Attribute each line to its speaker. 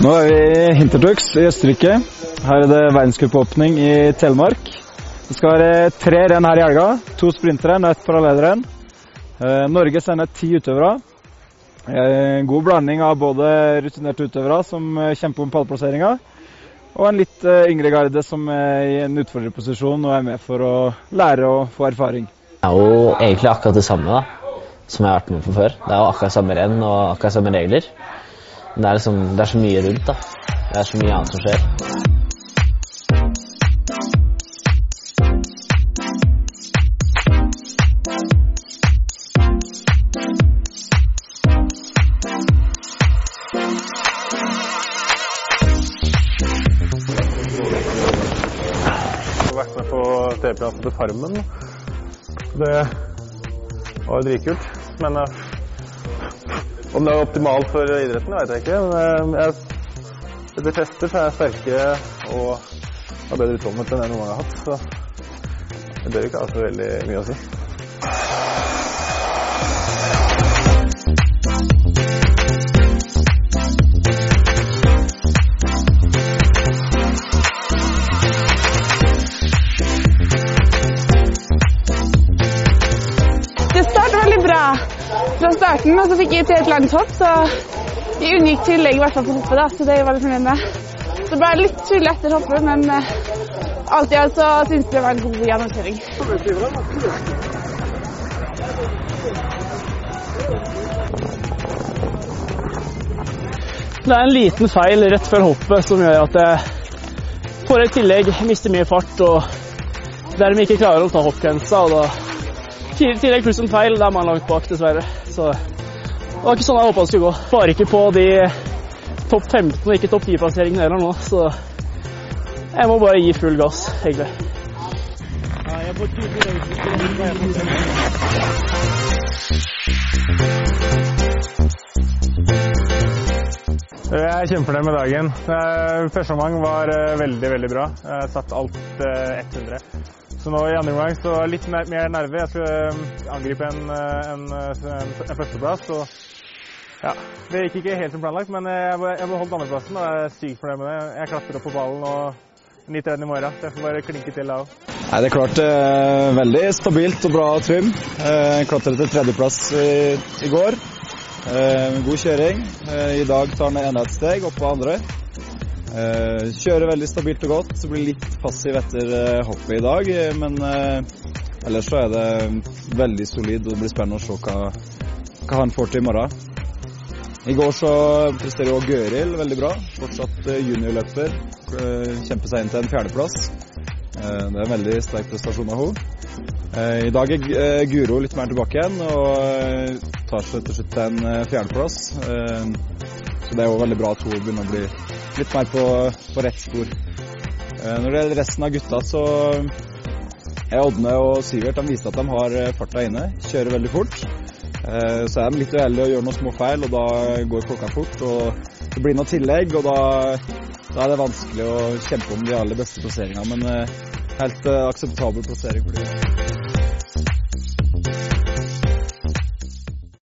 Speaker 1: Nå er vi i Hintertux i Østerrike. Her er det verdenscupåpning i Telemark. Det skal være tre renn her i helga. To sprinterrenn og ett parallellrenn. Eh, Norge sender ti utøvere. Eh, En god blanding av både rutinerte utøvere som eh, kjemper om pallplasseringa, og en litt eh, yngre garde som er i en utfordrerposisjon og er med for å lære og få erfaring.
Speaker 2: Det er jo egentlig akkurat det samme da, som jeg har vært med på før. Det er jo akkurat samme renn og akkurat samme regler. Det er, liksom, det er så mye rundt. da. Det er så mye annet som skjer.
Speaker 3: TV-programmet til Farmen. Det var dritkult. Men eh, om det er optimalt for idretten, vet jeg ikke. Men eh, jeg, tester så er sterkere og har bedre utholdenhet enn jeg noen gang har hatt. Så det bør ikke ha så veldig mye å si.
Speaker 4: Fra starten, og så fikk jeg til et langt hopp, så jeg unngikk tillegg i hvert fall på hoppet, da, så det er jeg veldig fornøyd med. Så ble jeg litt full etter hoppet, men uh, alt i alt så syns jeg det var en god gjennomkjøring.
Speaker 5: Det er en liten feil rett før hoppet som gjør at jeg får et tillegg, mister mye fart og dermed ikke klarer å ta hoppgrensa. og da tillegg pluss en feil, da er man langt bak, dessverre. Så det var ikke sånn jeg håpa det skulle gå. Bare ikke på de topp 15 og ikke topp 10-plasseringene heller nå, så jeg må bare gi full gass, egentlig.
Speaker 3: Jeg er kjempefornøyd med dagen. Eh, Første omgang var eh, veldig, veldig bra. Jeg satt alt eh, 100. Så nå i andre omgang så litt mer nerve. Jeg skulle eh, angripe en, eh, en, eh, en, en førsteplass. Og ja, det gikk ikke helt som planlagt, men jeg jeg beholdt andreplassen og jeg er sykt fornøyd med det. Jeg klatrer opp på ballen og nyter den i morgen. Så jeg får bare klinke til da òg.
Speaker 1: Nei, Det er klart eh, veldig stabilt og bra trim. Eh, Klatret til tredjeplass i, i går. Eh, god kjøring. Eh, I dag tar han enda et steg opp på andre. Eh, kjører veldig stabilt og godt. Så blir litt passiv etter hoppet i dag, men ellers så er det veldig solid og det blir spennende å se hva, hva han får til i morgen. I går så presterer også Gøril veldig bra. Fortsatt juniorløper. Kjemper seg inn til en fjerdeplass. Det er en veldig sterk prestasjon av henne. Eh, I dag er eh, Guro litt mer tilbake igjen og eh, tar seg til slutt en fjerdeplass. Så det er jo veldig bra at hun begynner å bli litt mer på, på rett spor. Når det gjelder resten av gutta, så er Odne og Sivert de viser at de har farta inne. Kjører veldig fort. Så er de litt uheldige og gjør noen små feil, og da går klokka fort. og Det blir noe tillegg, og da, da er det vanskelig å kjempe om de aller beste plasseringene. Men helt akseptabel plassering for dem.